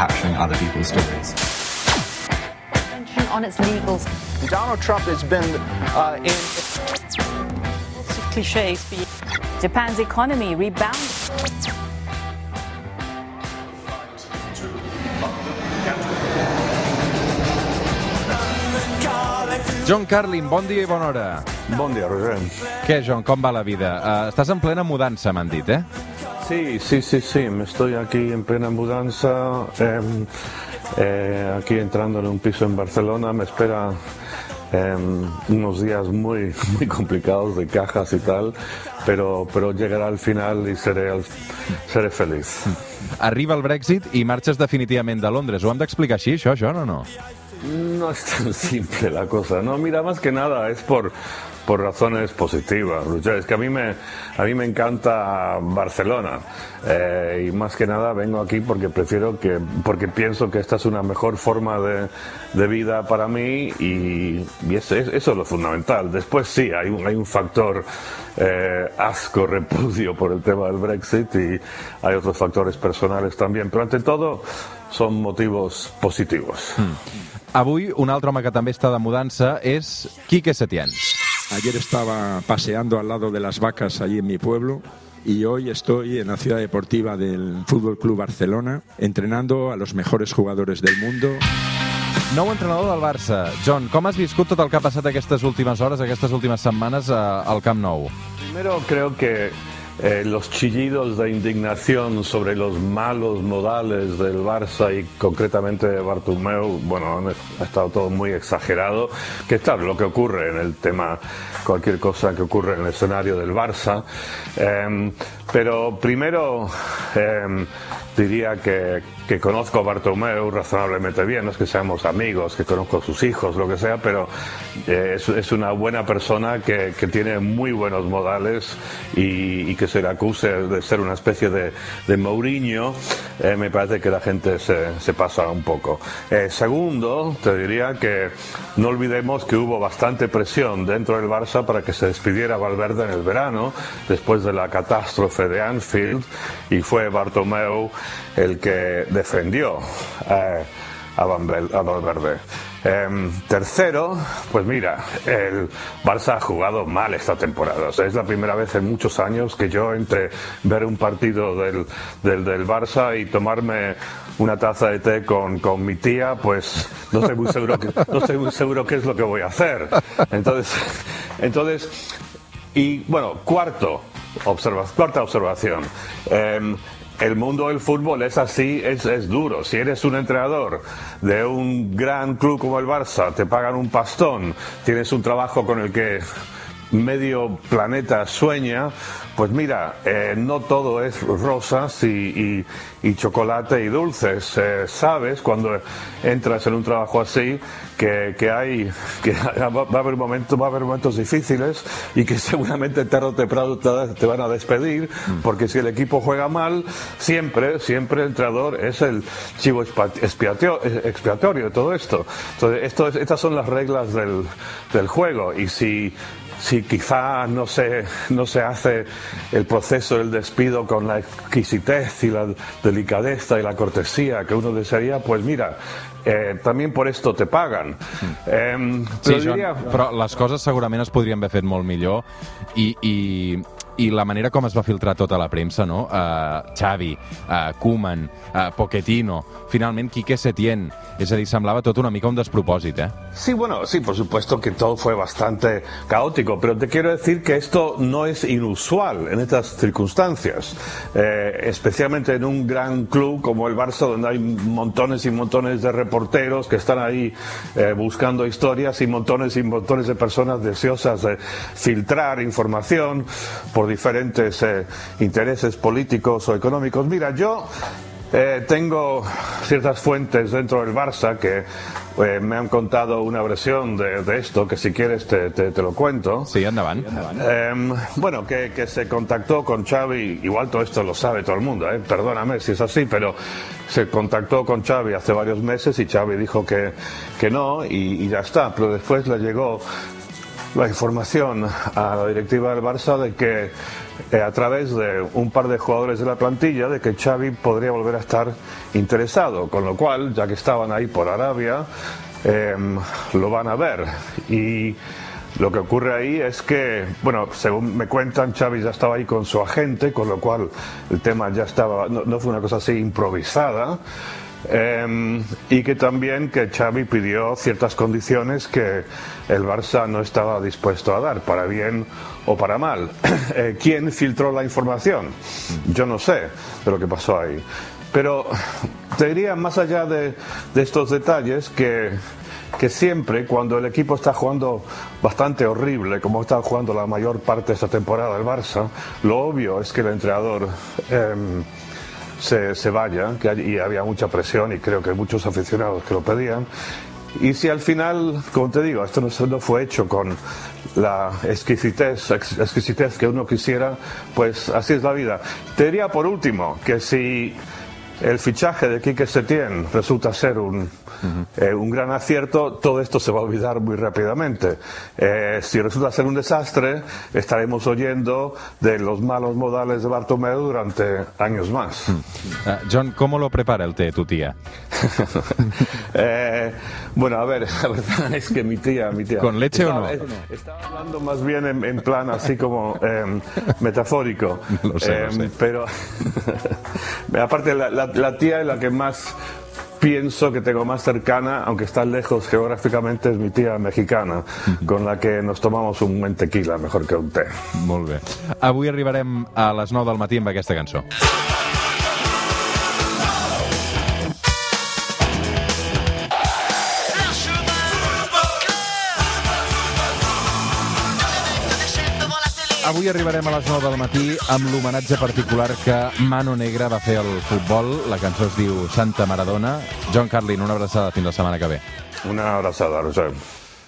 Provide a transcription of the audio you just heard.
capturing other people's stories. On its legals. Donald Trump has been uh, in. Lots of cliches. Japan's economy rebounds. John Carlin, bon dia i bona hora. Bon dia, Roger. Què, John, com va la vida? Uh, estàs en plena mudança, m'han dit, eh? Sí, sí, sí, sí, me estoy aquí en plena mudanza, eh, eh, aquí entrando en un piso en Barcelona, me espera eh, unos días muy, muy complicados de cajas y tal, pero, pero llegará al final y seré, al- seré feliz. Arriba el Brexit i marxes definitivament de Londres. Ho hem d'explicar així, això, John, o no? No es tan simple la cosa, no, mira, más que nada es por, por razones positivas, Roger. Es que a mí me, a mí me encanta Barcelona eh, y más que nada vengo aquí porque prefiero que, porque pienso que esta es una mejor forma de, de vida para mí y, y eso, es- eso es lo fundamental. Después sí, hay un, hay un factor eh, asco, repudio por el tema del Brexit y hay otros factores personales también, pero ante todo son motivos positivos. Avui, un altre home que també està de mudança és Quique Setién. Ayer estaba paseando al lado de las vacas allí en mi pueblo y hoy estoy en la ciudad deportiva del Fútbol Club Barcelona entrenando a los mejores jugadores del mundo. Nou entrenador del Barça. John, com has viscut tot el que ha passat aquestes últimes hores, aquestes últimes setmanes eh, al Camp Nou? Primero creo que eh, los chillidos de indignación sobre los malos modales del Barça y concretamente de Bartomeu, bueno, ha estado todo muy exagerado, que es claro lo que ocurre en el tema, cualquier cosa que ocurre en el escenario del Barça. Em, pero primero em, diría que, que conozco a Bartomeu razonablemente bien, no es que seamos amigos, que conozco a sus hijos, lo que sea, pero eh, es, es una buena persona que, que tiene muy buenos modales y, y que se le acuse de ser una especie de, de Mourinho, eh, me parece que la gente se, se pasa un poco. Eh, segundo, te diría que no olvidemos que hubo bastante presión dentro del Barça para que se despidiera Valverde en el verano, después de la catástrofe de Anfield, y fue Bartomeu el que defendió eh, a, Van Bel- a Valverde. Em, tercero, pues mira, el Barça ha jugado mal esta temporada. O sea, es la primera vez en muchos años que yo entre ver un partido del, del, del Barça y tomarme una taza de té con, con mi tía, pues no estoy muy seguro que, no estoy muy seguro qué es lo que voy a hacer. Entonces, entonces y bueno, cuarto, observa- cuarta observación. Em, el mundo del fútbol es así, es, es duro. Si eres un entrenador de un gran club como el Barça, te pagan un pastón, tienes un trabajo con el que medio planeta sueña, pues mira, eh, no todo es rosas y, y- y chocolate y dulces. Eh, sabes cuando entras en un trabajo así que, que hay que va a haber momentos va a haber momentos difíciles y que seguramente tarde o temprano te, van a despedir porque si el equipo juega mal siempre siempre el entrenador es el chivo eh, expiatorio de todo esto. Entonces esto es- estas son las reglas del, del juego y si si quizá no se, no se hace el proceso del despido con la exquisitez y la delicadeza y la cortesía que uno desearía, pues mira, eh, también por esto te pagan. Em, Sí, pero John, diría- però les coses segurament es podrien haver fet molt millor i, i, i la manera com es va filtrar tota la premsa, no? Uh, Xavi, uh, Koeman, uh, Pochettino, finalment Quique Setién. És a dir, semblava tot una mica un despropòsit, eh? Sí, bueno, sí, por supuesto que todo fue bastante caótico, pero te quiero decir que esto no es inusual en estas circunstancias, Eh, especialmente en un gran club como el Barça, donde hay montones y montones de reporteros que están ahí eh, buscando historias y montones y montones de personas deseosas de filtrar información por diferentes eh, intereses políticos o económicos. Mira, yo eh, tengo ciertas fuentes dentro del Barça que eh, me han contado una versión de, de esto, que si quieres te, te- te lo cuento. Sí, endavant. Em, bueno, que, que se contactó con Xavi, igual todo esto lo sabe todo el mundo, ¿eh? perdóname si es así, pero se contactó con Xavi hace varios meses y Xavi dijo que, que no y, y ya está, pero después le llegó la información a la directiva del Barça de que eh, a través de un par de jugadores de la plantilla de que Xavi podría volver a estar interesado, con lo cual, ya que estaban ahí por Arabia, em, lo van a ver. Y lo que ocurre ahí es que, bueno, según me cuentan, Xavi ya estaba ahí con su agente, con lo cual el tema ya estaba, no, no fue una cosa así improvisada. Em, y que también que Xavi pidió ciertas condiciones que el Barça no estaba dispuesto a dar, para bien o para mal. Eh, ¿Quién filtró la información? Yo no sé de lo que pasó ahí. Pero te diría, más allá de, de estos detalles, que, que siempre cuando el equipo está jugando bastante horrible, como está jugando la mayor parte de esta temporada el Barça, lo obvio es que el entrenador... em, se, vaya, que y había mucha presión y creo que muchos aficionados que lo pedían. Y si al final, como te digo, esto no, no fue hecho con la exquisitez, ex- exquisitez que uno quisiera, pues así es la vida. Te diría por último que si el fichaje de Quique Setién resulta ser un, eh, un gran acierto, todo esto se va a olvidar muy rápidamente. Eh, si resulta ser un desastre, estaremos oyendo de los malos modales de Bartomeu durante años más. Eh, John, ¿cómo lo prepara el té tu tía? Eh, bueno, a ver, la verdad es que mi tía, mi tía. ¿Con leche o estaba, no? eh, Estaba hablando más bien en, en plan así como eh, metafórico. Lo sé, lo Eh, sé. Pero aparte la, la- la tía es la que más pienso que tengo más cercana, aunque está lejos geográficamente, es mi tía mexicana, con la que nos tomamos un buen tequila mejor que un té. Molt bé. Avui arribarem a les 9 del matí amb aquesta cançó. Avui arribarem a les 9 del matí amb l'homenatge particular que Mano Negra va fer al futbol. La cançó es diu Santa Maradona. John Carlin, una abraçada fins la setmana que ve. Una abrazada, Roger.